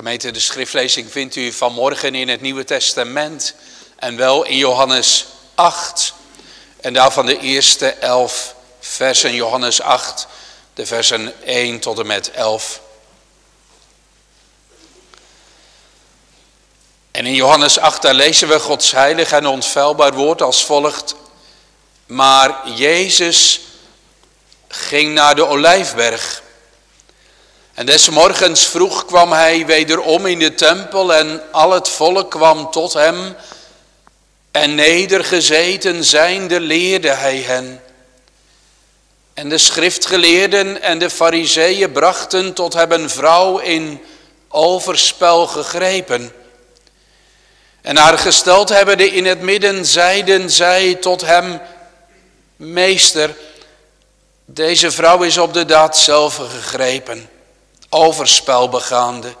Gemeente, de schriftlezing vindt u vanmorgen in het Nieuwe Testament en wel in Johannes 8. En daarvan de eerste elf versen, Johannes 8, de versen 1 tot en met 11. En in Johannes 8 daar lezen we Gods heilig en onfeilbaar woord als volgt. Maar Jezus ging naar de Olijfberg. En des morgens vroeg kwam hij wederom in de tempel en al het volk kwam tot hem. En nedergezeten zijnde leerde hij hen. En de schriftgeleerden en de fariseeën brachten tot hem een vrouw in overspel gegrepen. En haar gesteld hebbende in het midden zeiden zij tot hem, Meester, deze vrouw is op de daad zelf gegrepen overspel begaande.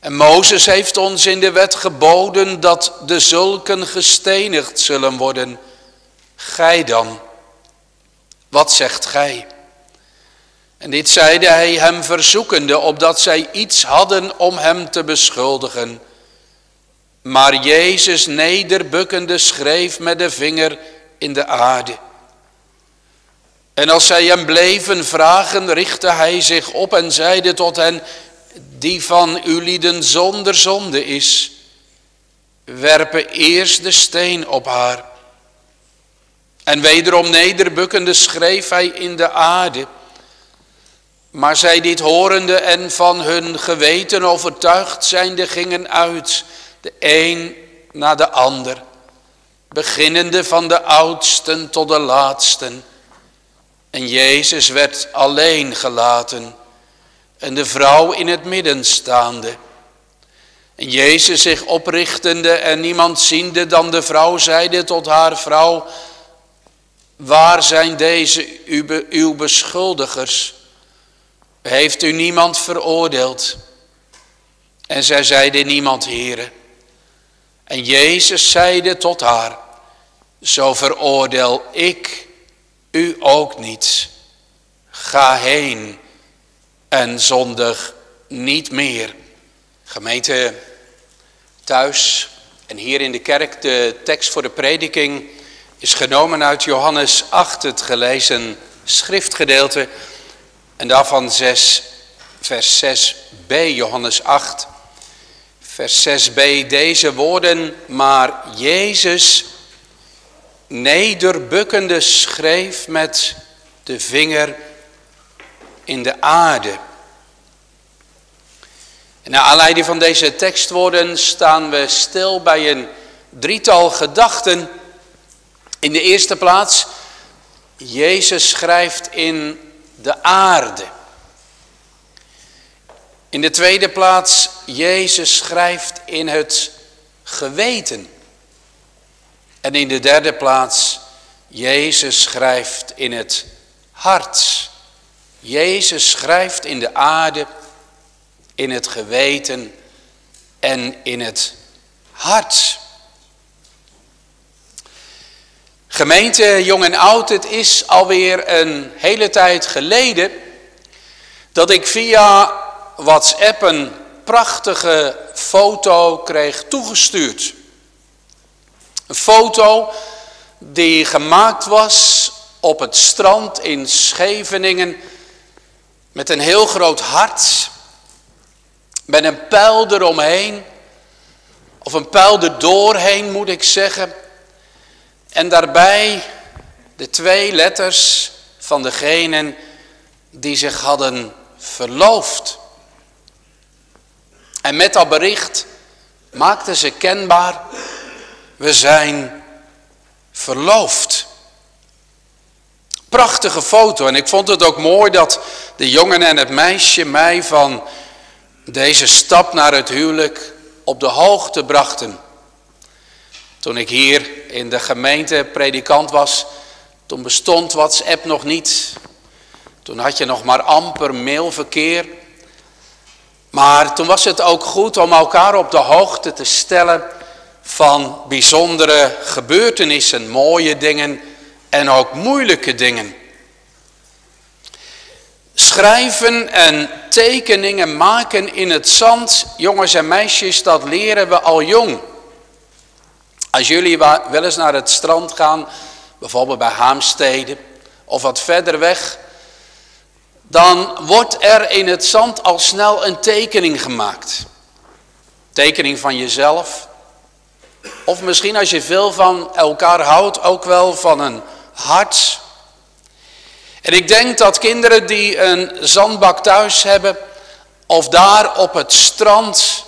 En Mozes heeft ons in de wet geboden dat de zulken gestenigd zullen worden. Gij dan, wat zegt gij? En dit zeide hij hem verzoekende, opdat zij iets hadden om hem te beschuldigen. Maar Jezus nederbukkende schreef met de vinger in de aarde. En als zij hem bleven vragen, richtte hij zich op en zeide tot hen, die van uw lieden zonder zonde is, werpen eerst de steen op haar. En wederom nederbukkende schreef hij in de aarde. Maar zij dit horende en van hun geweten overtuigd zijnde gingen uit, de een na de ander, beginnende van de oudsten tot de laatsten. En Jezus werd alleen gelaten en de vrouw in het midden staande. En Jezus zich oprichtende en niemand ziende dan de vrouw zeide tot haar vrouw, waar zijn deze uw beschuldigers? Heeft u niemand veroordeeld? En zij zeide niemand, heren. En Jezus zeide tot haar, zo veroordeel ik u ook niet. Ga heen en zondig niet meer. Gemeente thuis en hier in de kerk, de tekst voor de prediking is genomen uit Johannes 8, het gelezen schriftgedeelte. En daarvan 6, vers 6b, Johannes 8, vers 6b, deze woorden, maar Jezus nederbukkende schreef met de vinger in de aarde. En naar aanleiding van deze tekstwoorden staan we stil bij een drietal gedachten. In de eerste plaats, Jezus schrijft in de aarde. In de tweede plaats, Jezus schrijft in het geweten. En in de derde plaats, Jezus schrijft in het hart. Jezus schrijft in de aarde, in het geweten en in het hart. Gemeente, jong en oud, het is alweer een hele tijd geleden dat ik via WhatsApp een prachtige foto kreeg toegestuurd. Een foto die gemaakt was op het strand in Scheveningen met een heel groot hart, met een pijl eromheen, of een pijl er doorheen moet ik zeggen, en daarbij de twee letters van degenen die zich hadden verloofd. En met dat bericht maakten ze kenbaar we zijn verloofd. Prachtige foto. En ik vond het ook mooi dat de jongen en het meisje mij van deze stap naar het huwelijk op de hoogte brachten. Toen ik hier in de gemeente predikant was, toen bestond WhatsApp nog niet. Toen had je nog maar amper mailverkeer. Maar toen was het ook goed om elkaar op de hoogte te stellen van bijzondere gebeurtenissen, mooie dingen en ook moeilijke dingen. Schrijven en tekeningen maken in het zand, jongens en meisjes, dat leren we al jong. Als jullie wel eens naar het strand gaan, bijvoorbeeld bij Haamstede of wat verder weg, dan wordt er in het zand al snel een tekening gemaakt. Tekening van jezelf. Of misschien als je veel van elkaar houdt, ook wel van een hart. En ik denk dat kinderen die een zandbak thuis hebben, of daar op het strand,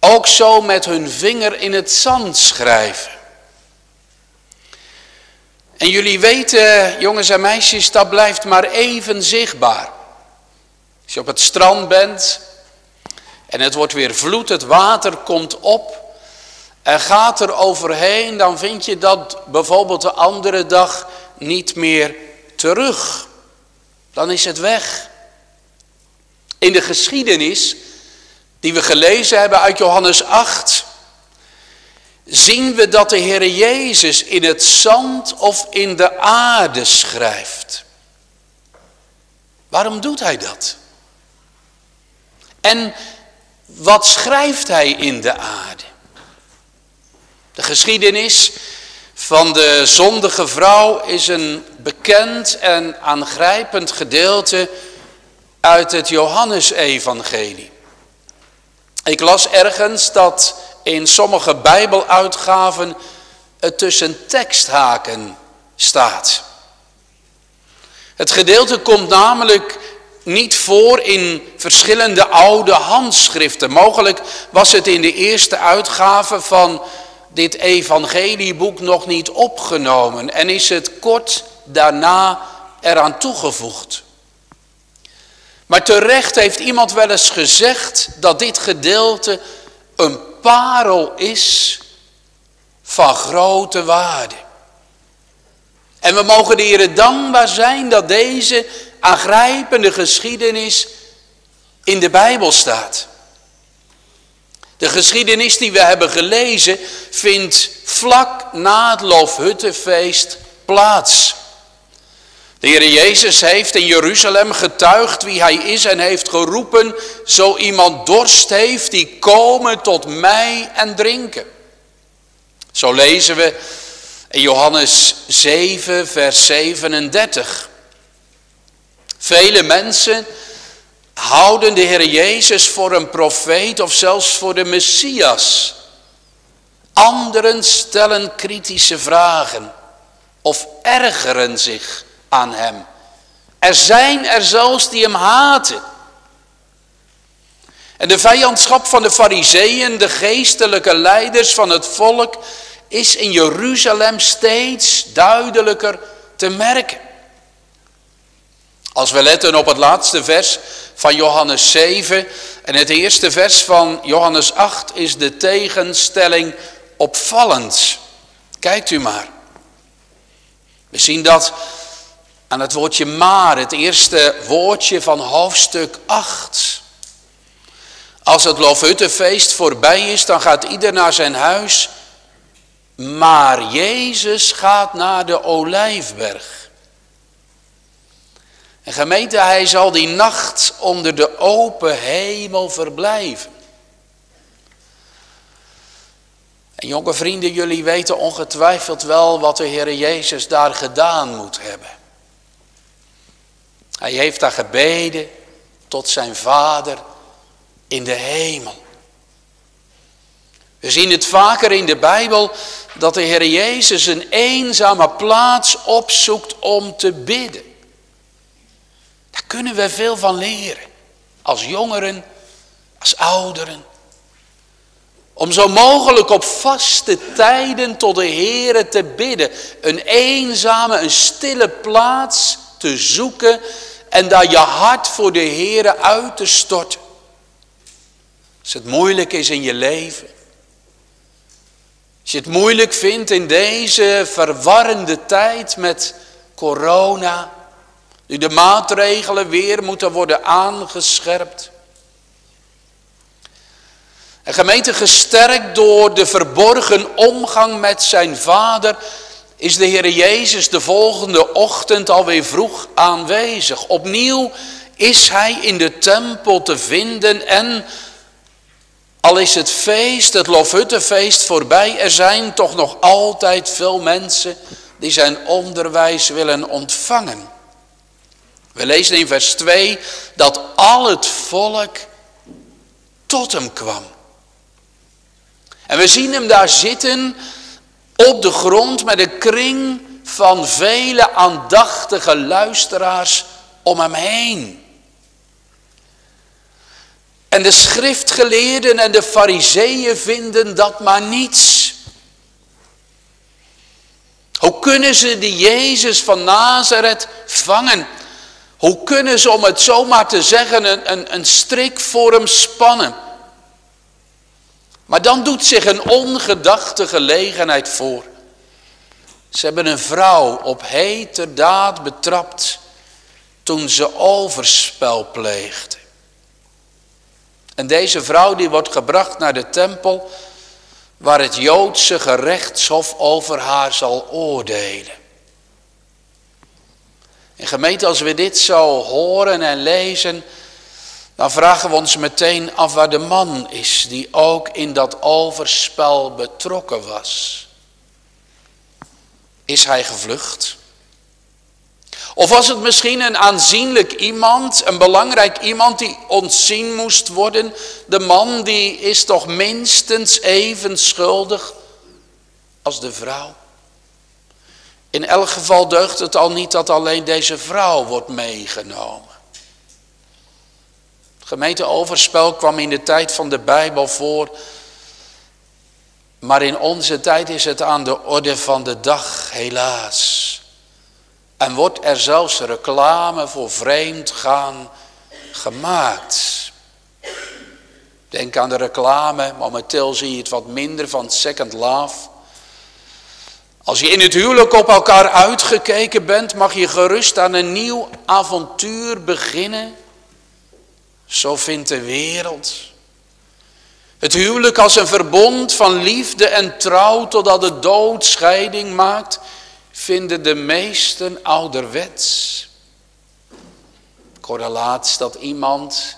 ook zo met hun vinger in het zand schrijven. En jullie weten, jongens en meisjes, dat blijft maar even zichtbaar. Als je op het strand bent en het wordt weer vloed, het water komt op en gaat er overheen, dan vind je dat bijvoorbeeld de andere dag niet meer terug. Dan is het weg. In de geschiedenis die we gelezen hebben uit Johannes 8, zien we dat de Heer Jezus in het zand of in de aarde schrijft. Waarom doet hij dat? En wat schrijft hij in de aarde? De geschiedenis van de zondige vrouw is een bekend en aangrijpend gedeelte uit het Johannesevangelie. Ik las ergens dat in sommige bijbeluitgaven het tussen teksthaken staat. Het gedeelte komt namelijk niet voor in verschillende oude handschriften. Mogelijk was het in de eerste uitgave van dit evangelieboek nog niet opgenomen en is het kort daarna eraan toegevoegd. Maar terecht heeft iemand wel eens gezegd dat dit gedeelte een parel is van grote waarde. En we mogen de Heer dankbaar zijn dat deze aangrijpende geschiedenis in de Bijbel staat. De geschiedenis die we hebben gelezen vindt vlak na het Loofhuttenfeest plaats. De Heer Jezus heeft in Jeruzalem getuigd wie hij is en heeft geroepen, zo iemand dorst heeft, die komen tot mij en drinken. Zo lezen we in Johannes 7, vers 37. Vele mensen houden de Heer Jezus voor een profeet of zelfs voor de Messias. Anderen stellen kritische vragen of ergeren zich aan hem. Er zijn er zelfs die hem haten. En de vijandschap van de fariseeën, de geestelijke leiders van het volk, is in Jeruzalem steeds duidelijker te merken. Als we letten op het laatste vers van Johannes 7 en het eerste vers van Johannes 8 is de tegenstelling opvallend. Kijkt u maar. We zien dat aan het woordje maar, het eerste woordje van hoofdstuk 8. Als het Loofhuttenfeest voorbij is, dan gaat ieder naar zijn huis. Maar Jezus gaat naar de Olijfberg. En gemeente, hij zal die nacht onder de open hemel verblijven. En jonge vrienden, jullie weten ongetwijfeld wel wat de Heer Jezus daar gedaan moet hebben. Hij heeft daar gebeden tot zijn vader in de hemel. We zien het vaker in de Bijbel dat de Heer Jezus een eenzame plaats opzoekt om te bidden. Daar kunnen we veel van leren. Als jongeren, als ouderen. Om zo mogelijk op vaste tijden tot de Heer te bidden. Een eenzame, een stille plaats te zoeken en daar je hart voor de Heer uit te storten. Als het moeilijk is in je leven. Als je het moeilijk vindt in deze verwarrende tijd met corona. Nu de maatregelen weer moeten worden aangescherpt. En gemeente gesterkt door de verborgen omgang met zijn vader is de Heer Jezus de volgende ochtend alweer vroeg aanwezig. Opnieuw is Hij in de tempel te vinden en al is het feest, het Lofhuttenfeest voorbij, er zijn toch nog altijd veel mensen die zijn onderwijs willen ontvangen. We lezen in vers 2 dat al het volk tot hem kwam. En we zien hem daar zitten op de grond met een kring van vele aandachtige luisteraars om hem heen. En de schriftgeleerden en de fariseeën vinden dat maar niets. Hoe kunnen ze die Jezus van Nazareth vangen? Hoe kunnen ze, om het zomaar te zeggen, een, een, een strik voor hem spannen? Maar dan doet zich een ongedachte gelegenheid voor. Ze hebben een vrouw op heterdaad betrapt toen ze overspel pleegde. En deze vrouw die wordt gebracht naar de tempel waar het Joodse gerechtshof over haar zal oordelen. En gemeente, als we dit zo horen en lezen, dan vragen we ons meteen af waar de man is die ook in dat overspel betrokken was. Is hij gevlucht? Of was het misschien een aanzienlijk iemand, een belangrijk iemand die ontzien moest worden? De man die is toch minstens even schuldig als de vrouw? In elk geval deugt het al niet dat alleen deze vrouw wordt meegenomen. Gemeente overspel kwam in de tijd van de Bijbel voor. Maar in onze tijd is het aan de orde van de dag, helaas. En wordt er zelfs reclame voor vreemd gaan gemaakt. Denk aan de reclame, momenteel zie je het wat minder van Second Love. Als je in het huwelijk op elkaar uitgekeken bent, mag je gerust aan een nieuw avontuur beginnen. Zo vindt de wereld. Het huwelijk als een verbond van liefde en trouw totdat de dood scheiding maakt, vinden de meesten ouderwets. Ik dat iemand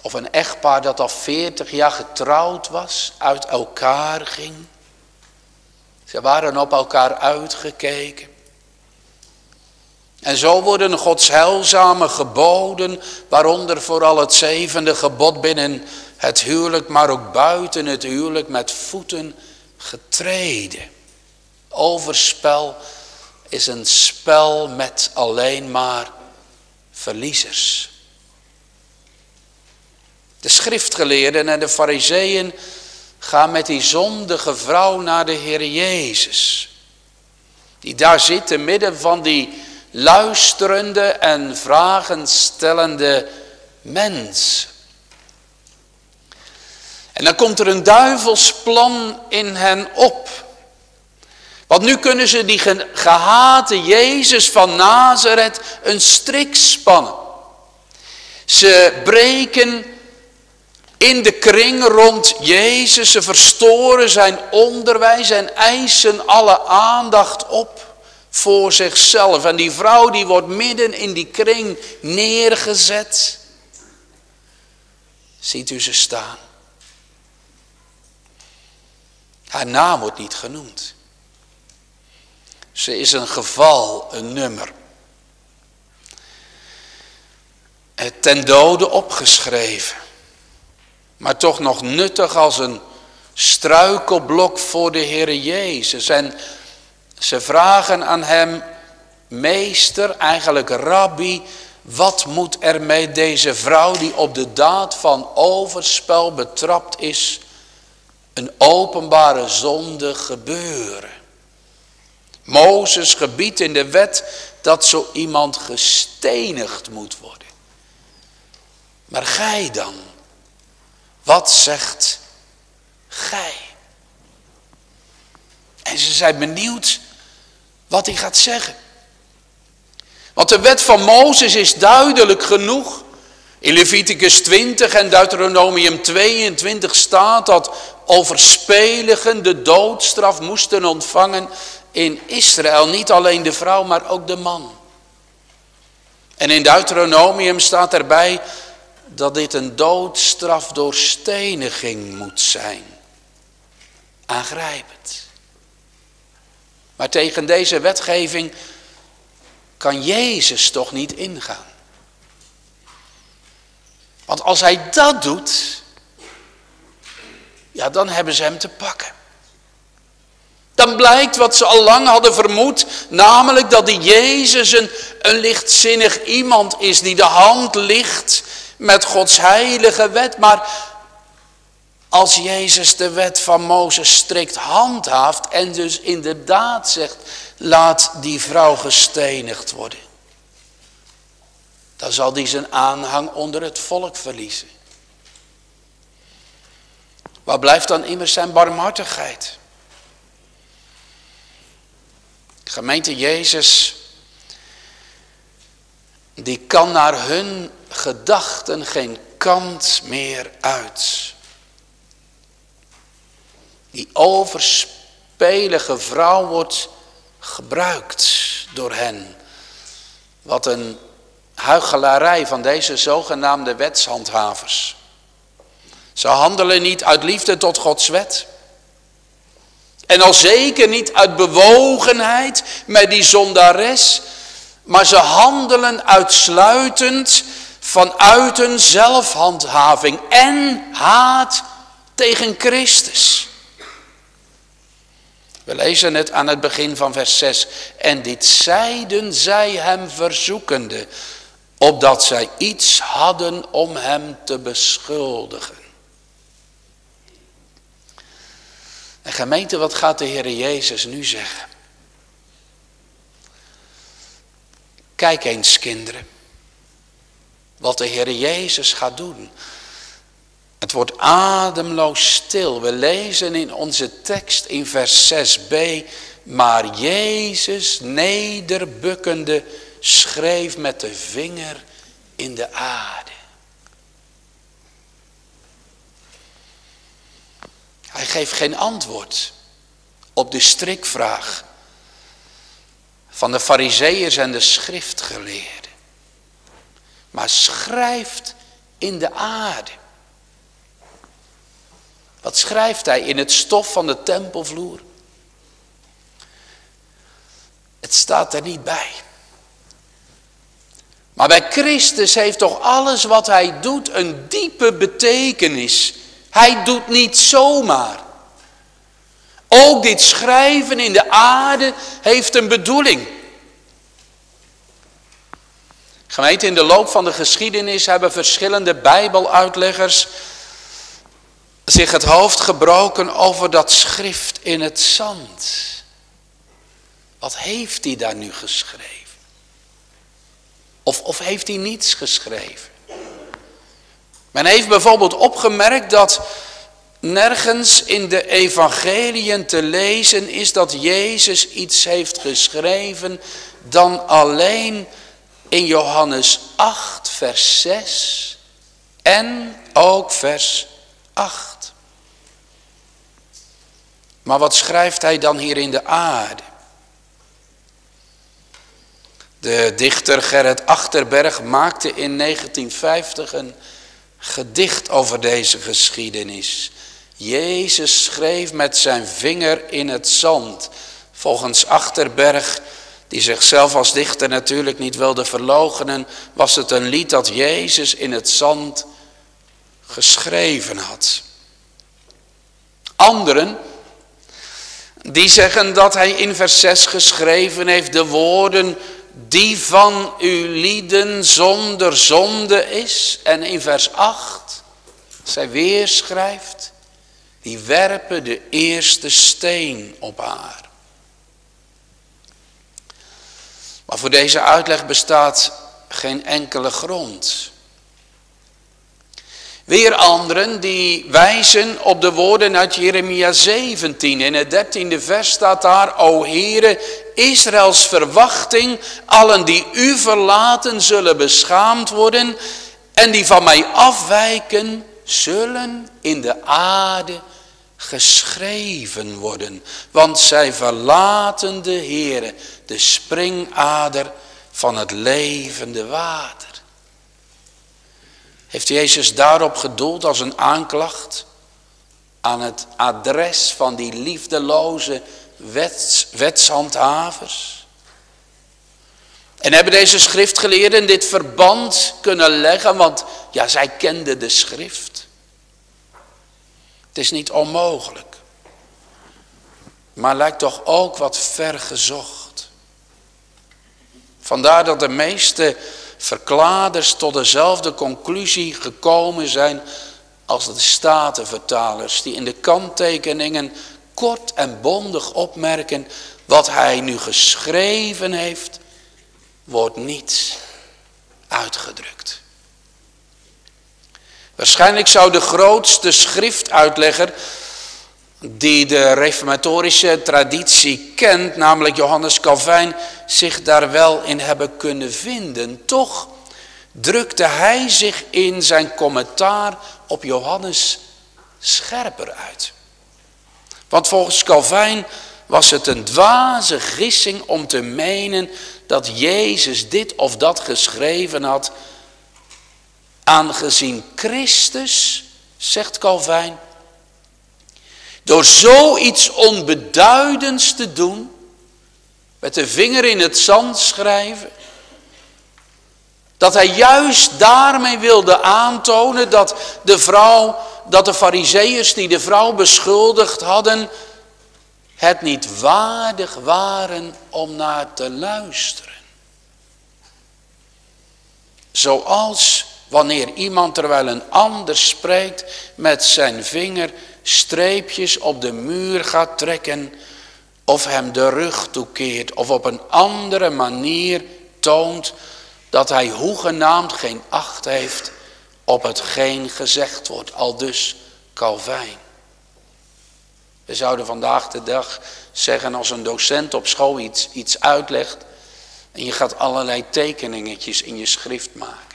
of een echtpaar dat al 40 jaar getrouwd was, uit elkaar ging. Ze waren op elkaar uitgekeken. En zo worden Gods heilzame geboden, waaronder vooral het zevende gebod binnen het huwelijk, maar ook buiten het huwelijk met voeten getreden. Overspel is een spel met alleen maar verliezers. De schriftgeleerden en de fariseeën gaan met die zondige vrouw naar de Heer Jezus. Die daar zit te midden van die luisterende en vragenstellende mens. En dan komt er een duivelsplan in hen op. Want nu kunnen ze die gehate Jezus van Nazareth een strik spannen. Ze breken in de kring rond Jezus, ze verstoren zijn onderwijs en eisen alle aandacht op voor zichzelf. En die vrouw die wordt midden in die kring neergezet. Ziet u ze staan? Haar naam wordt niet genoemd. Ze is een geval, een nummer. Ten dode opgeschreven. Maar toch nog nuttig als een struikelblok voor de Heer Jezus. En ze vragen aan hem, meester, eigenlijk rabbi, wat moet er met deze vrouw die op de daad van overspel betrapt is, een openbare zonde gebeuren? Mozes gebiedt in de wet dat zo iemand gestenigd moet worden. Maar gij dan, wat zegt gij? En ze zijn benieuwd wat hij gaat zeggen. Want de wet van Mozes is duidelijk genoeg. In Leviticus 20 en Deuteronomium 22 staat dat overspeligen de doodstraf moesten ontvangen in Israël niet alleen de vrouw, maar ook de man. En in Deuteronomium staat erbij dat dit een doodstraf door steniging moet zijn. Aangrijpend. Maar tegen deze wetgeving kan Jezus toch niet ingaan. Want als hij dat doet, ja, dan hebben ze hem te pakken. Dan blijkt wat ze al lang hadden vermoed, namelijk dat die Jezus een, een lichtzinnig iemand is die de hand ligt met Gods heilige wet. Maar als Jezus de wet van Mozes strikt handhaaft en dus inderdaad zegt, laat die vrouw gestenigd worden. Dan zal die zijn aanhang onder het volk verliezen. Waar blijft dan immers zijn barmhartigheid? Gemeente Jezus, die kan naar hun gedachten geen kant meer uit. Die overspelige vrouw wordt gebruikt door hen. Wat een huichelarij van deze zogenaamde wetshandhavers. Ze handelen niet uit liefde tot Gods wet. En al zeker niet uit bewogenheid met die zondares. Maar ze handelen uitsluitend vanuit een zelfhandhaving en haat tegen Christus. We lezen het aan het begin van vers 6. En dit zeiden zij hem verzoekende, opdat zij iets hadden om hem te beschuldigen. En gemeente, wat gaat de Heer Jezus nu zeggen? Kijk eens kinderen, wat de Heer Jezus gaat doen. Het wordt ademloos stil. We lezen in onze tekst in vers 6b, maar Jezus nederbukkende schreef met de vinger in de aarde. Hij geeft geen antwoord op de strikvraag van de fariseeërs en de schriftgeleerden. Maar schrijft in de aarde. Wat schrijft hij in het stof van de tempelvloer? Het staat er niet bij. Maar bij Christus heeft toch alles wat hij doet een diepe betekenis. Hij doet niet zomaar. Ook dit schrijven in de aarde heeft een bedoeling. Gemeente, in de loop van de geschiedenis hebben verschillende bijbeluitleggers zich het hoofd gebroken over dat schrift in het zand. Wat heeft hij daar nu geschreven? Of, of heeft hij niets geschreven? Men heeft bijvoorbeeld opgemerkt dat nergens in de evangeliën te lezen is dat Jezus iets heeft geschreven dan alleen in Johannes 8 vers 6 en ook vers 8. Maar wat schrijft hij dan hier in de aarde? De dichter Gerrit Achterberg maakte in 1950 een gedicht over deze geschiedenis. Jezus schreef met zijn vinger in het zand. Volgens Achterberg, die zichzelf als dichter natuurlijk niet wilde verloochenen, was het een lied dat Jezus in het zand geschreven had. Anderen, die zeggen dat hij in vers 6 geschreven heeft de woorden die van uw lieden zonder zonde is. En in vers 8, zij weer schrijft, die werpen de eerste steen op haar. Voor deze uitleg bestaat geen enkele grond. Weer anderen die wijzen op de woorden uit Jeremia 17. In het dertiende vers staat daar, O Heere, Israëls verwachting, allen die u verlaten zullen beschaamd worden en die van mij afwijken, zullen in de aarde geschreven worden. Want zij verlaten de Heere, de springader van het levende water. Heeft Jezus daarop gedoeld als een aanklacht aan het adres van die liefdeloze wets, wetshandhavers? En hebben deze schriftgeleerden dit verband kunnen leggen, want ja, zij kenden de schrift. Het is niet onmogelijk, maar lijkt toch ook wat ver gezocht. Vandaar dat de meeste verkladers tot dezelfde conclusie gekomen zijn als de statenvertalers, die in de kanttekeningen kort en bondig opmerken, wat hij nu geschreven heeft, wordt niet uitgedrukt. Waarschijnlijk zou de grootste schriftuitlegger die de reformatorische traditie kent, namelijk Johannes Calvijn, zich daar wel in hebben kunnen vinden. Toch drukte hij zich in zijn commentaar op Johannes scherper uit. Want volgens Calvijn was het een dwaze gissing om te menen dat Jezus dit of dat geschreven had, aangezien Christus, zegt Calvijn, door zoiets onbeduidends te doen, met de vinger in het zand schrijven, dat hij juist daarmee wilde aantonen dat de vrouw, dat de fariseeërs die de vrouw beschuldigd hadden, het niet waardig waren om naar te luisteren. Zoals wanneer iemand terwijl een ander spreekt met zijn vinger streepjes op de muur gaat trekken of hem de rug toekeert of op een andere manier toont dat hij hoegenaamd geen acht heeft op hetgeen gezegd wordt, al dus Calvijn. We zouden vandaag de dag zeggen als een docent op school iets, iets uitlegt en je gaat allerlei tekeningetjes in je schrift maken.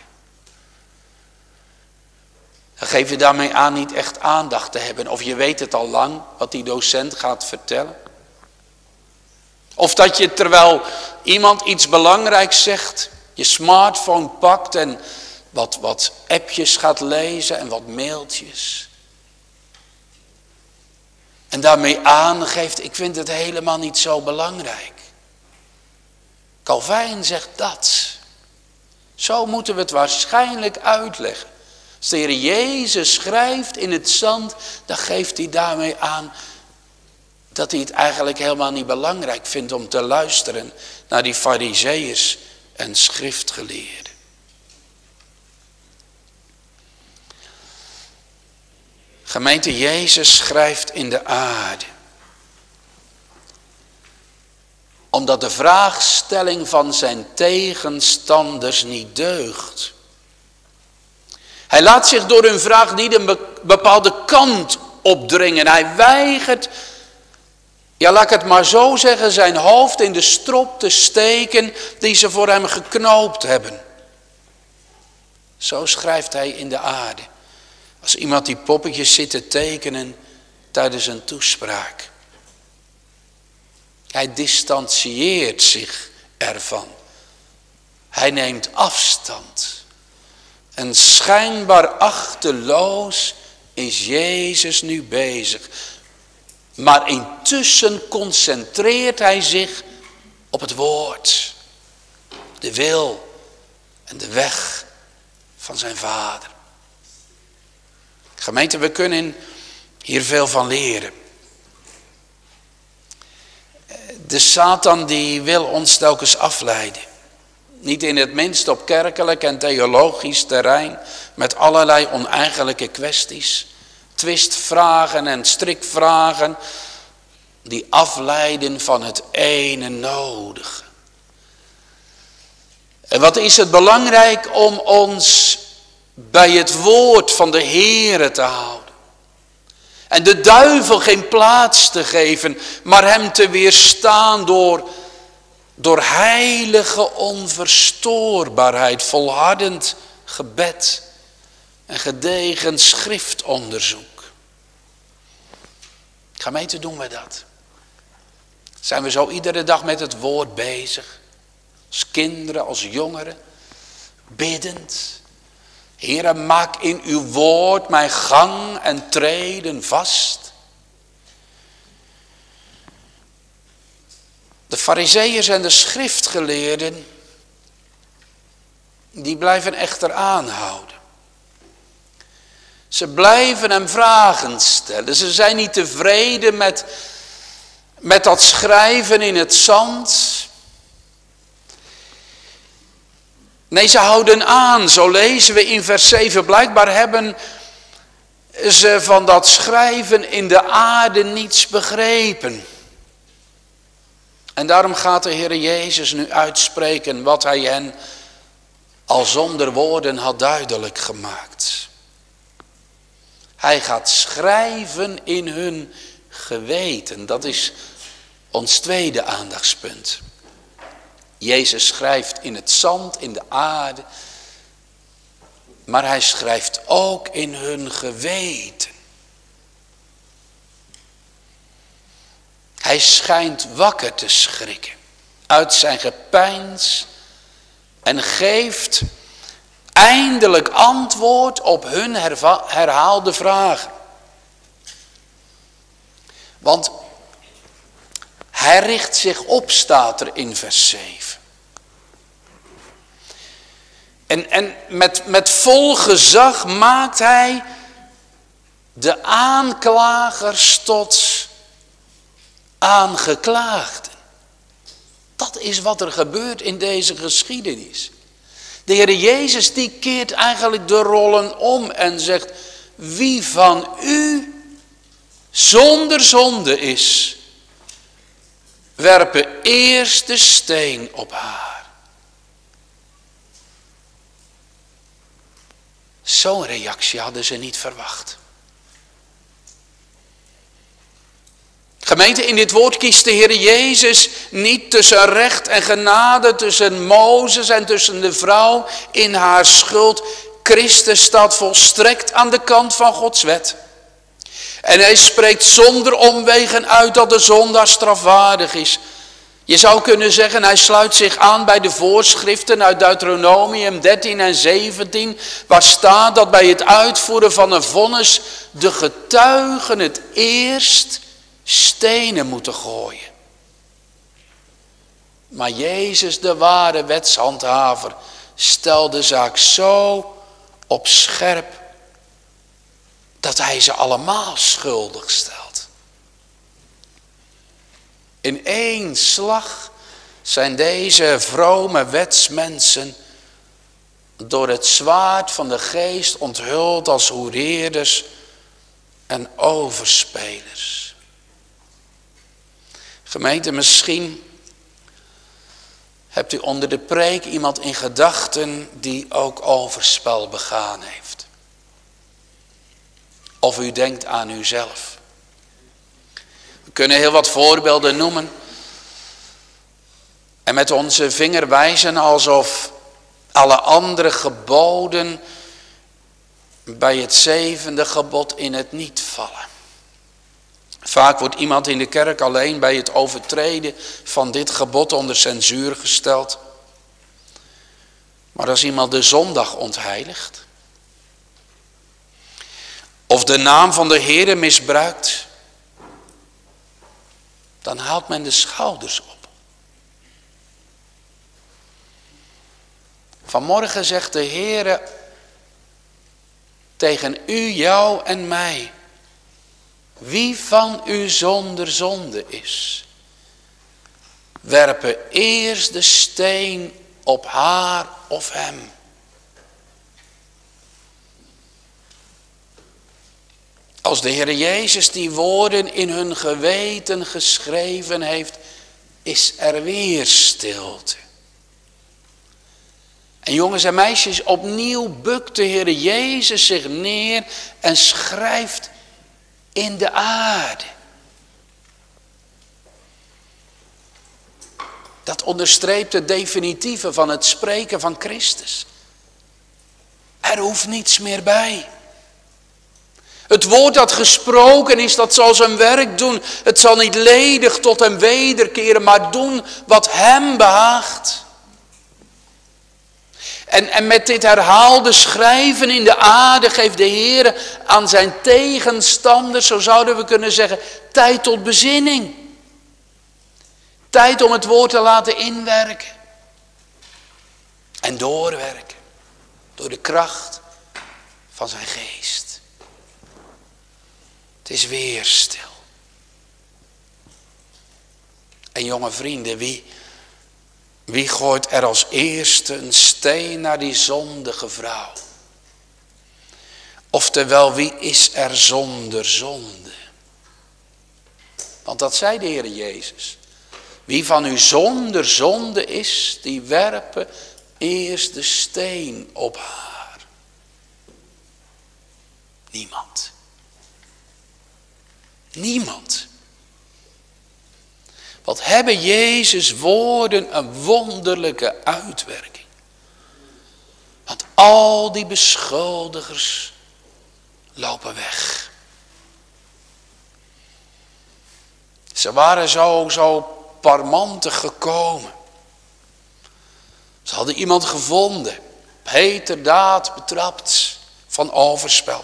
Dan geef je daarmee aan niet echt aandacht te hebben. Of je weet het al lang wat die docent gaat vertellen. Of dat je terwijl iemand iets belangrijks zegt, je smartphone pakt en wat, wat appjes gaat lezen en wat mailtjes. En daarmee aangeeft, ik vind het helemaal niet zo belangrijk. Calvijn zegt dat. Zo moeten we het waarschijnlijk uitleggen. Als de Heer Jezus schrijft in het zand, dan geeft hij daarmee aan dat hij het eigenlijk helemaal niet belangrijk vindt om te luisteren naar die fariseeërs en schriftgeleerden. Gemeente Jezus schrijft in de aarde. Omdat de vraagstelling van zijn tegenstanders niet deugt. Hij laat zich door hun vraag niet een bepaalde kant opdringen. Hij weigert, ja laat ik het maar zo zeggen, zijn hoofd in de strop te steken die ze voor hem geknoopt hebben. Zo schrijft hij in de aarde. Als iemand die poppetjes zit te tekenen tijdens een toespraak. Hij distancieert zich ervan. Hij neemt afstand. En schijnbaar achteloos is Jezus nu bezig. Maar intussen concentreert hij zich op het woord. De wil en de weg van zijn vader. Gemeente, we kunnen hier veel van leren. De Satan die wil ons telkens afleiden. Niet in het minst op kerkelijk en theologisch terrein met allerlei oneigenlijke kwesties. Twistvragen en strikvragen die afleiden van het ene nodige. En wat is het belangrijk om ons bij het woord van de Heere te houden. En de duivel geen plaats te geven, maar hem te weerstaan door door heilige onverstoorbaarheid, volhardend gebed en gedegen schriftonderzoek. Gemeente doen we dat. Zijn we zo iedere dag met het woord bezig. Als kinderen, als jongeren. Biddend. Heere, maak in uw woord mijn gang en treden vast. De fariseeërs en de schriftgeleerden, die blijven echter aanhouden. Ze blijven hem vragen stellen. Ze zijn niet tevreden met, met dat schrijven in het zand. Nee, ze houden aan. Zo lezen we in vers 7. Blijkbaar hebben ze van dat schrijven in de aarde niets begrepen. En daarom gaat de Heer Jezus nu uitspreken wat hij hen al zonder woorden had duidelijk gemaakt. Hij gaat schrijven in hun geweten. Dat is ons tweede aandachtspunt. Jezus schrijft in het zand, in de aarde. Maar hij schrijft ook in hun geweten. Hij schijnt wakker te schrikken uit zijn gepeins en geeft eindelijk antwoord op hun herhaalde vragen. Want hij richt zich op, staat er in vers 7. En, en met, met vol gezag maakt hij de aanklagers tot aangeklaagden. Dat is wat er gebeurt in deze geschiedenis. De Heer Jezus die keert eigenlijk de rollen om en zegt, wie van u zonder zonde is, werpen eerst de steen op haar. Zo'n reactie hadden ze niet verwacht. Gemeente, in dit woord kiest de Heer Jezus niet tussen recht en genade, tussen Mozes en tussen de vrouw in haar schuld. Christus staat volstrekt aan de kant van Gods wet. En hij spreekt zonder omwegen uit dat de zondaar strafwaardig is. Je zou kunnen zeggen, hij sluit zich aan bij de voorschriften uit Deuteronomium 13 en 17, waar staat dat bij het uitvoeren van een vonnis de getuigen het eerst stenen moeten gooien. Maar Jezus, de ware wetshandhaver, stelde de zaak zo op scherp dat hij ze allemaal schuldig stelt. In één slag zijn deze vrome wetsmensen door het zwaard van de geest onthuld als hoereerders en overspelers. Gemeente, misschien hebt u onder de preek iemand in gedachten die ook overspel begaan heeft. Of u denkt aan uzelf. We kunnen heel wat voorbeelden noemen. En met onze vinger wijzen alsof alle andere geboden bij het zevende gebod in het niet vallen. Vaak wordt iemand in de kerk alleen bij het overtreden van dit gebod onder censuur gesteld. Maar als iemand de zondag ontheiligt, of de naam van de Heere misbruikt, dan haalt men de schouders op. Vanmorgen zegt de Heere tegen u, jou en mij. Wie van u zonder zonde is, werpen eerst de steen op haar of hem. Als de Heer Jezus die woorden in hun geweten geschreven heeft, is er weer stilte. En jongens en meisjes, opnieuw bukt de Heer Jezus zich neer en schrijft in de aarde. Dat onderstreept het definitieve van het spreken van Christus. Er hoeft niets meer bij. Het woord dat gesproken is, dat zal zijn werk doen. Het zal niet ledig tot hem wederkeren, maar doen wat hem behaagt. En, en met dit herhaalde schrijven in de aarde geeft de Heer aan zijn tegenstanders, zo zouden we kunnen zeggen, tijd tot bezinning. Tijd om het woord te laten inwerken. En doorwerken. Door de kracht van zijn geest. Het is weer stil. En jonge vrienden, wie, wie gooit er als eerste een steen naar die zondige vrouw? Oftewel, wie is er zonder zonde? Want dat zei de Heer Jezus. Wie van u zonder zonde is, die werpen eerst de steen op haar. Niemand. Niemand. Wat hebben Jezus woorden een wonderlijke uitwerking. Want al die beschuldigers lopen weg. Ze waren zo, zo parmantig gekomen. Ze hadden iemand gevonden, heterdaad betrapt van overspel.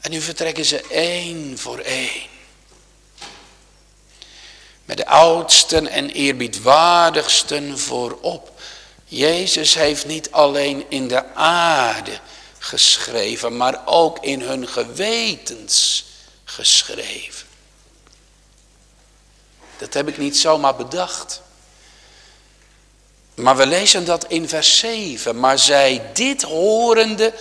En nu vertrekken ze één voor één. Met de oudsten en eerbiedwaardigsten voorop. Jezus heeft niet alleen in de aarde geschreven, maar ook in hun gewetens geschreven. Dat heb ik niet zomaar bedacht. Maar we lezen dat in vers 7. Maar zij dit horende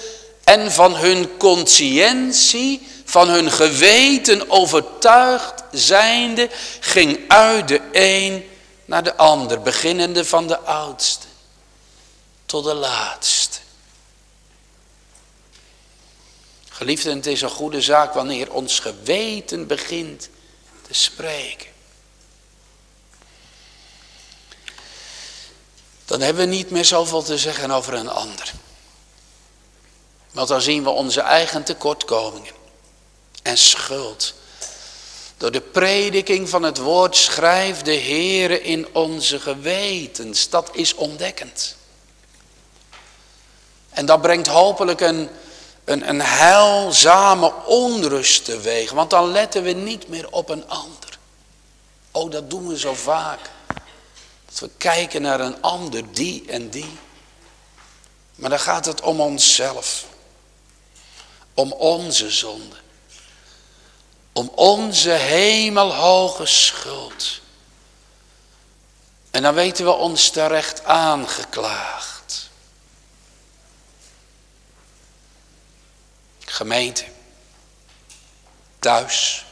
en van hun conscientie, van hun geweten overtuigd zijnde, ging uit de een naar de ander, beginnende van de oudste tot de laatste. Geliefden, het is een goede zaak wanneer ons geweten begint te spreken. Dan hebben we niet meer zoveel te zeggen over een ander. Want dan zien we onze eigen tekortkomingen en schuld. Door de prediking van het woord schrijft de Heere in onze gewetens. Dat is ontdekkend. En dat brengt hopelijk een, een, een heilzame onrust teweeg. Want dan letten we niet meer op een ander. Oh, dat doen we zo vaak. Dat we kijken naar een ander, die en die. Maar dan gaat het om onszelf. Om onze zonde. Om onze hemelhoge schuld. En dan weten we ons terecht aangeklaagd. Gemeente. Thuis.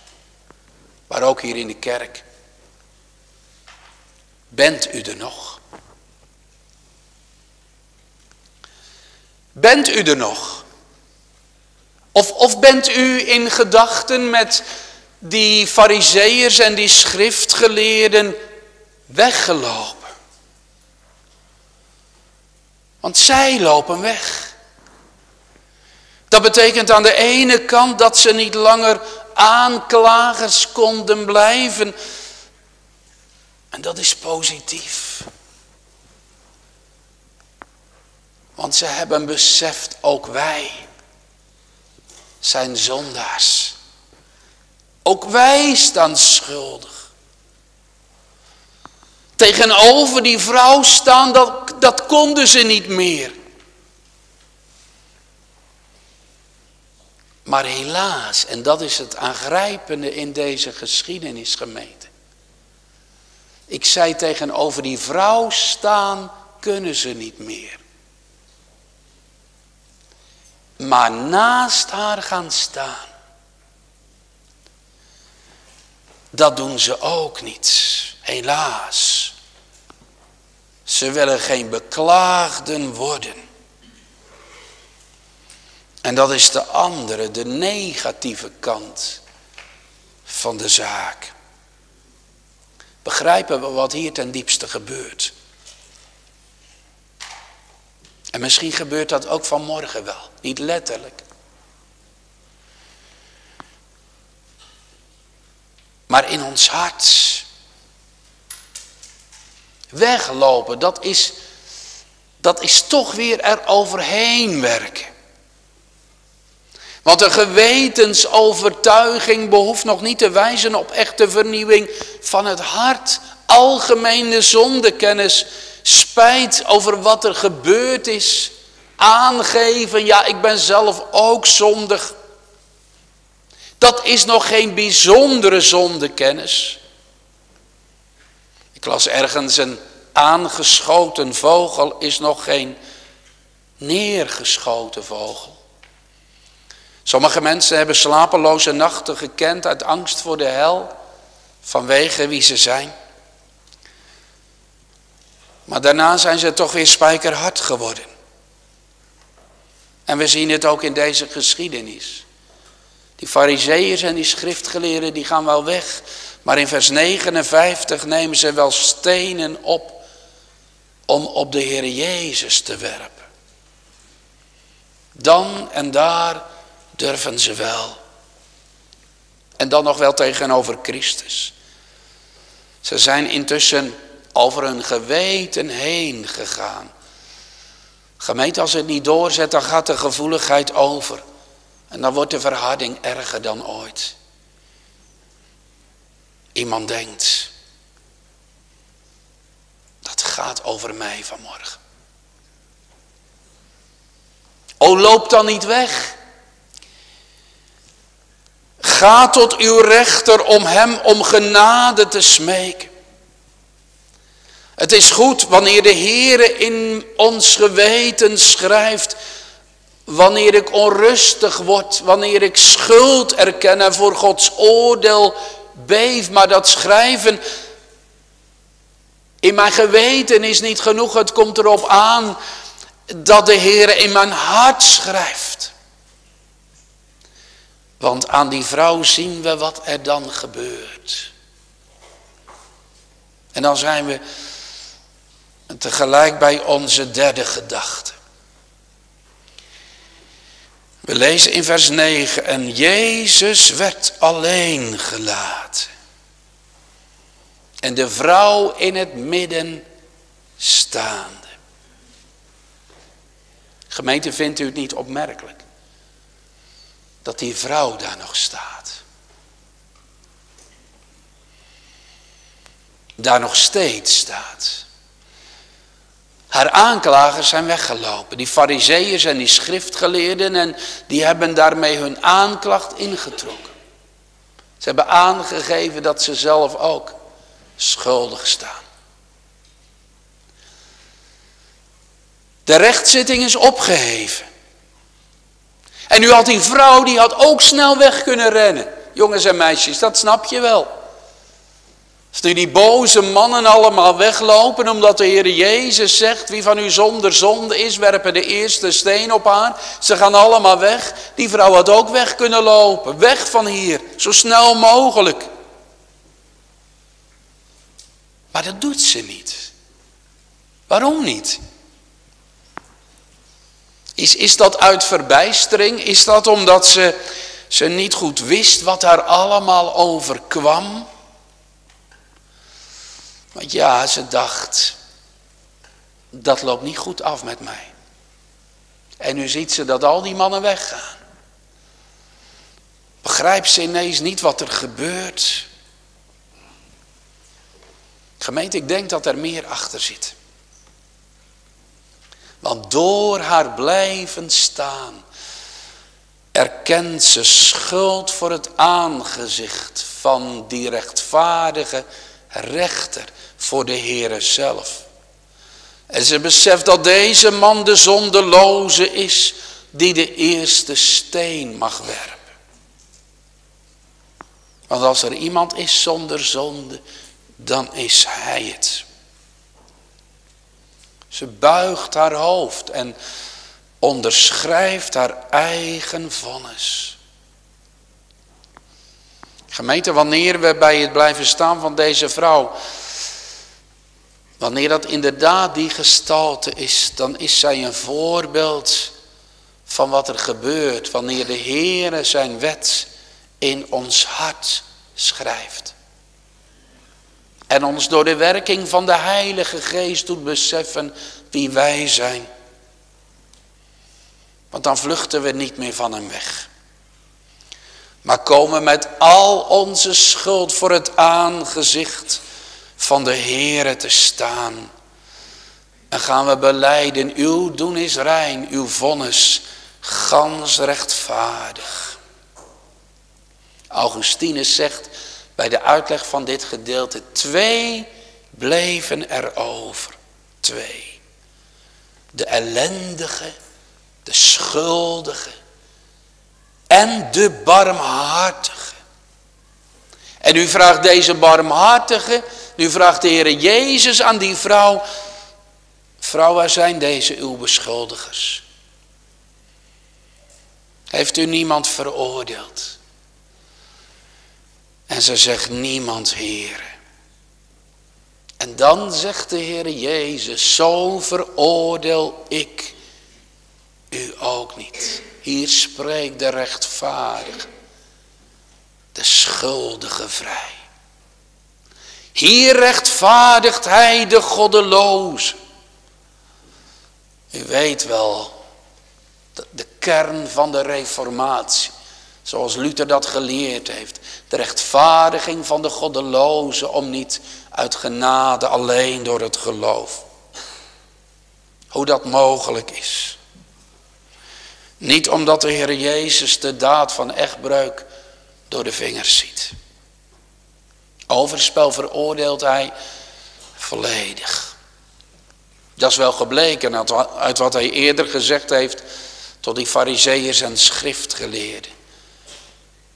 Maar ook hier in de kerk. Bent u er nog? Bent u er nog? Of, of bent u in gedachten met die fariseërs en die schriftgeleerden weggelopen? Want zij lopen weg. Dat betekent aan de ene kant dat ze niet langer aanklagers konden blijven, en dat is positief. Want ze hebben beseft, ook wij zijn zondaars. Ook wij staan schuldig. Tegenover die vrouw staan, dat, dat konden ze niet meer. Maar helaas, en dat is het aangrijpende in deze geschiedenis gemeente. Ik zei tegenover die vrouw staan, kunnen ze niet meer. Maar naast haar gaan staan. Dat doen ze ook niet, helaas. Ze willen geen beklaagden worden. En dat is de andere, de negatieve kant van de zaak begrijpen we wat hier ten diepste gebeurt. En misschien gebeurt dat ook vanmorgen wel, niet letterlijk. Maar in ons hart. Weglopen, dat is, dat is toch weer eroverheen werken. Want een gewetensovertuiging behoeft nog niet te wijzen op echte vernieuwing van het hart. Algemene zondekennis, spijt over wat er gebeurd is aangeven, ja ik ben zelf ook zondig. Dat is nog geen bijzondere zondekennis. Ik las ergens een aangeschoten vogel is nog geen neergeschoten vogel. Sommige mensen hebben slapeloze nachten gekend uit angst voor de hel, vanwege wie ze zijn. Maar daarna zijn ze toch weer spijkerhard geworden. En we zien het ook in deze geschiedenis. Die fariseeërs en die schriftgeleerden die gaan wel weg. Maar in vers 59 nemen ze wel stenen op om op de Heer Jezus te werpen. Dan en daar durven ze wel. En dan nog wel tegenover Christus. Ze zijn intussen over hun geweten heen gegaan. Gemeente, als het niet doorzet, dan gaat de gevoeligheid over. En dan wordt de verharding erger dan ooit. Iemand denkt, dat gaat over mij vanmorgen. O, loop dan niet weg. Ga tot uw rechter om hem om genade te smeken. Het is goed wanneer de Heere in ons geweten schrijft, wanneer ik onrustig word, wanneer ik schuld erken en voor Gods oordeel beef, maar dat schrijven in mijn geweten is niet genoeg. Het komt erop aan dat de Heer in mijn hart schrijft. Want aan die vrouw zien we wat er dan gebeurt. En dan zijn we tegelijk bij onze derde gedachte. We lezen in vers 9, en Jezus werd alleen gelaten. En de vrouw in het midden staande. Gemeente, vindt u het niet opmerkelijk? Dat die vrouw daar nog staat. Daar nog steeds staat. Haar aanklagers zijn weggelopen. Die fariseeërs en die schriftgeleerden. En die hebben daarmee hun aanklacht ingetrokken. Ze hebben aangegeven dat ze zelf ook schuldig staan. De rechtszitting is opgeheven. En nu had die vrouw, die had ook snel weg kunnen rennen. Jongens en meisjes, dat snap je wel. Als die boze mannen allemaal weglopen omdat de Heer Jezus zegt, wie van u zonder zonde is, werpen de eerste steen op haar. Ze gaan allemaal weg. Die vrouw had ook weg kunnen lopen. Weg van hier, zo snel mogelijk. Maar dat doet ze niet. Waarom niet? Is, is dat uit verbijstering? Is dat omdat ze, ze niet goed wist wat haar allemaal overkwam? Want ja, ze dacht, dat loopt niet goed af met mij. En nu ziet ze dat al die mannen weggaan. Begrijpt ze ineens niet wat er gebeurt? Gemeente, ik denk dat er meer achter zit. Want door haar blijven staan, erkent ze schuld voor het aangezicht van die rechtvaardige rechter voor de Heere zelf. En ze beseft dat deze man de zondeloze is die de eerste steen mag werpen. Want als er iemand is zonder zonde, dan is hij het. Ze buigt haar hoofd en onderschrijft haar eigen vonnis. Gemeente, wanneer we bij het blijven staan van deze vrouw, wanneer dat inderdaad die gestalte is, dan is zij een voorbeeld van wat er gebeurt wanneer de Heere zijn wet in ons hart schrijft. En ons door de werking van de Heilige Geest doet beseffen wie wij zijn. Want dan vluchten we niet meer van hem weg. Maar komen met al onze schuld voor het aangezicht van de Heere te staan. En gaan we beleiden, uw doen is rein, uw vonnis gans rechtvaardig. Augustinus zegt bij de uitleg van dit gedeelte, twee bleven er over. Twee. De ellendige, de schuldige en de barmhartige. En u vraagt deze barmhartige, nu vraagt de Heer Jezus aan die vrouw, vrouw waar zijn deze uw beschuldigers? Heeft u niemand veroordeeld? En ze zegt niemand, Heer. En dan zegt de Heer Jezus, zo veroordeel ik u ook niet. Hier spreekt de rechtvaardige, de schuldige vrij. Hier rechtvaardigt hij de goddeloze. U weet wel, de kern van de reformatie. Zoals Luther dat geleerd heeft. De rechtvaardiging van de goddeloze om niet uit genade alleen door het geloof. Hoe dat mogelijk is. Niet omdat de Heer Jezus de daad van echtbreuk door de vingers ziet. Overspel veroordeelt hij volledig. Dat is wel gebleken uit wat hij eerder gezegd heeft tot die fariseeërs en schriftgeleerden.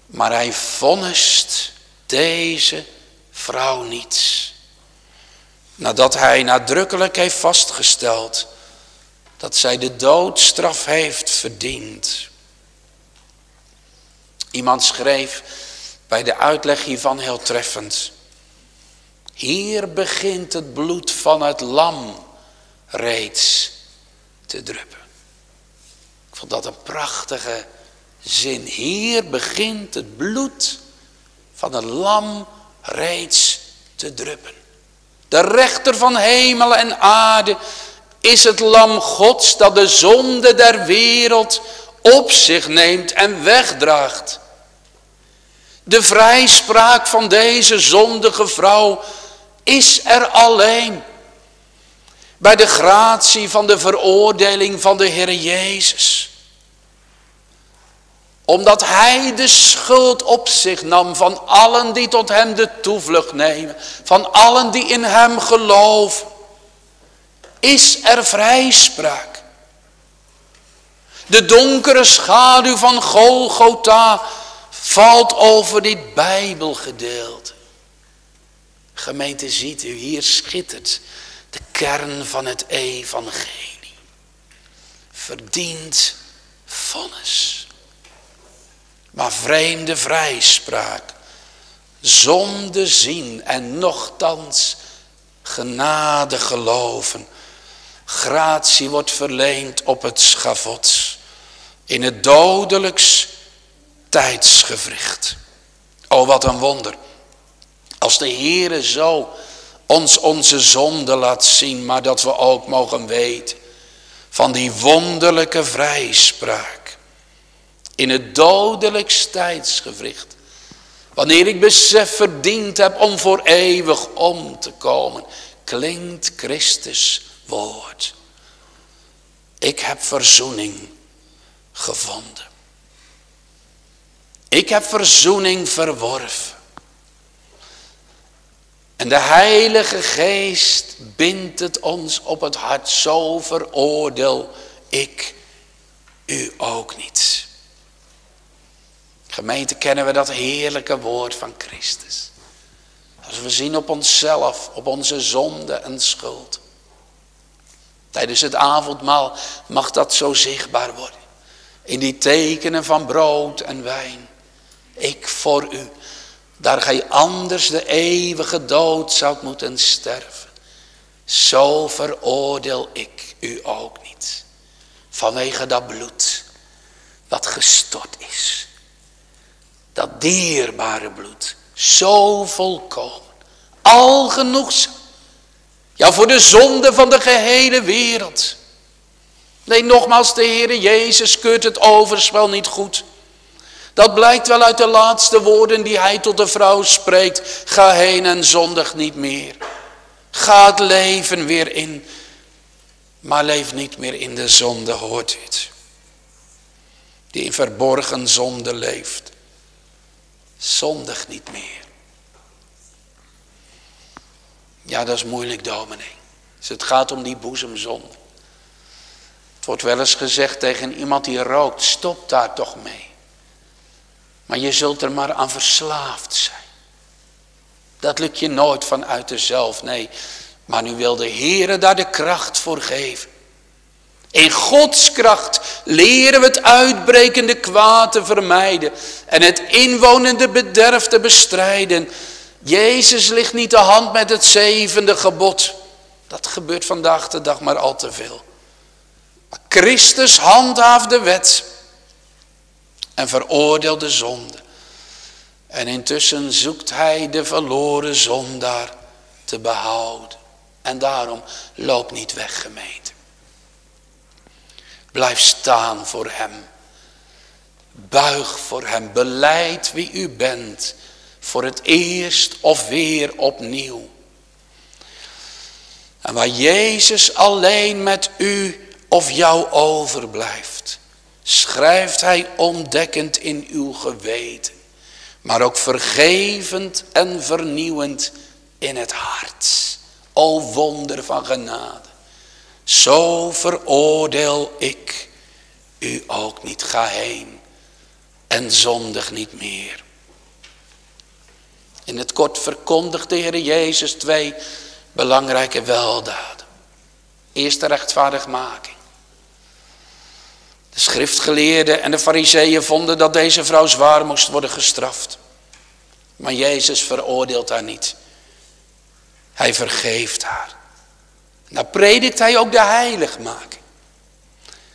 Maar hij vonnist deze vrouw niets. Nadat hij nadrukkelijk heeft vastgesteld dat zij de doodstraf heeft verdiend. Iemand schreef bij de uitleg hiervan heel treffend. Hier begint het bloed van het lam reeds te druppen. Ik vond dat een prachtige zin. Hier begint het bloed van het lam reeds te druppen. De rechter van hemel en aarde is het lam gods dat de zonde der wereld op zich neemt en wegdraagt. De vrijspraak van deze zondige vrouw is er alleen. Bij de gratie van de veroordeling van de Heer Jezus. Omdat Hij de schuld op zich nam van allen die tot Hem de toevlucht nemen. Van allen die in Hem geloven. Is er vrijspraak. De donkere schaduw van Golgotha valt over dit Bijbelgedeelte. Gemeente, ziet u, hier schittert de kern van het evangelie. Verdient vonnis. Maar vreemde vrijspraak. Zonde zien en nochtans genade geloven. Gratie wordt verleend op het schavot. In het dodelijks tijdsgevricht. Oh, wat een wonder. Als de Heere zo ons onze zonde laat zien, maar dat we ook mogen weten van die wonderlijke vrijspraak. In het dodelijks tijdsgevricht. Wanneer ik besef verdiend heb om voor eeuwig om te komen, klinkt Christus woord. Ik heb verzoening gevonden. Ik heb verzoening verworven. En de Heilige Geest bindt het ons op het hart. Zo veroordeel ik u ook niet. Gemeente kennen we dat heerlijke woord van Christus. Als we zien op onszelf, op onze zonde en schuld. Tijdens het avondmaal mag dat zo zichtbaar worden. In die tekenen van brood en wijn. Ik voor u. Daar gij anders de eeuwige dood zou moeten sterven. Zo veroordeel ik u ook niet. Vanwege dat bloed. Wat gestort dat dierbare bloed. Zo volkomen. Al genoegzaam. Ja, voor de zonde van de gehele wereld. Nee, nogmaals, de Heere Jezus keurt het overspel niet goed. Dat blijkt wel uit de laatste woorden die hij tot de vrouw spreekt. Ga heen en zondig niet meer. Ga het leven weer in. Maar leef niet meer in de zonde, hoort dit. Die in verborgen zonde leeft. Zondig niet meer. Ja, dat is moeilijk, dominee. Dus het gaat om die boezemzonde. Het wordt wel eens gezegd tegen iemand die rookt, stop daar toch mee. Maar je zult er maar aan verslaafd zijn. Dat lukt je nooit vanuit jezelf, nee. Maar nu wil de Heer daar de kracht voor geven. In Gods kracht leren we het uitbrekende kwaad te vermijden en het inwonende bederf te bestrijden. Jezus ligt niet de hand met het zevende gebod. Dat gebeurt vandaag de dag maar al te veel. Maar Christus handhaaft de wet en veroordeelt de zonde. En intussen zoekt hij de verloren zondaar te behouden. En daarom loop niet weg gemeente. Blijf staan voor hem. Buig voor hem. Beleid wie u bent. Voor het eerst of weer opnieuw. En waar Jezus alleen met u of jou overblijft, schrijft hij ontdekkend in uw geweten, maar ook vergevend en vernieuwend in het hart. O wonder van genade. Zo veroordeel ik u ook niet. Ga heen en zondig niet meer. In het kort verkondigt de Heer Jezus twee belangrijke weldaden. Eerst de rechtvaardigmaking. De schriftgeleerden en de fariseeën vonden dat deze vrouw zwaar moest worden gestraft. Maar Jezus veroordeelt haar niet. Hij vergeeft haar. Dan predikt hij ook de heiligmaking.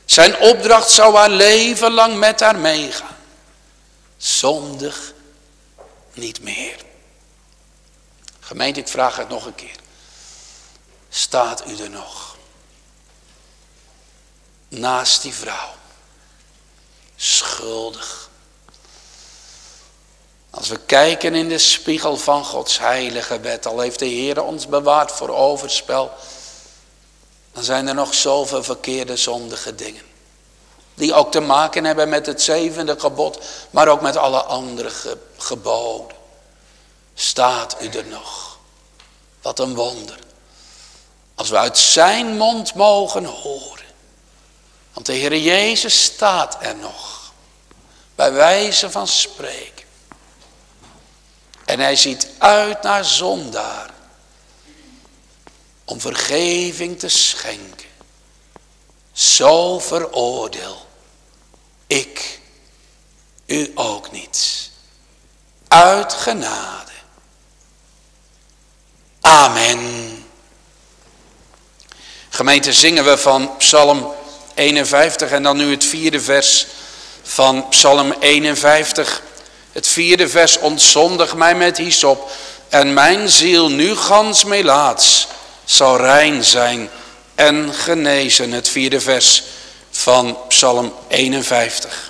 Zijn opdracht zou haar leven lang met haar meegaan. Zondig niet meer. Gemeente, ik vraag het nog een keer. Staat u er nog? Naast die vrouw. Schuldig. Als we kijken in de spiegel van Gods heilige wet, al heeft de Heer ons bewaard voor overspel, dan zijn er nog zoveel verkeerde zondige dingen. Die ook te maken hebben met het zevende gebod, maar ook met alle andere geboden. Staat u er nog? Wat een wonder. Als we uit zijn mond mogen horen. Want de Heer Jezus staat er nog. Bij wijze van spreken. En hij ziet uit naar zondaar om vergeving te schenken. Zo veroordeel ik u ook niet. Uit genade. Amen. Gemeente zingen we van Psalm 51 en dan nu het vierde vers van Psalm 51. Het vierde vers ontzondig mij met hyssop en mijn ziel nu gans melaats zal rein zijn en genezen. Het vierde vers van Psalm 51.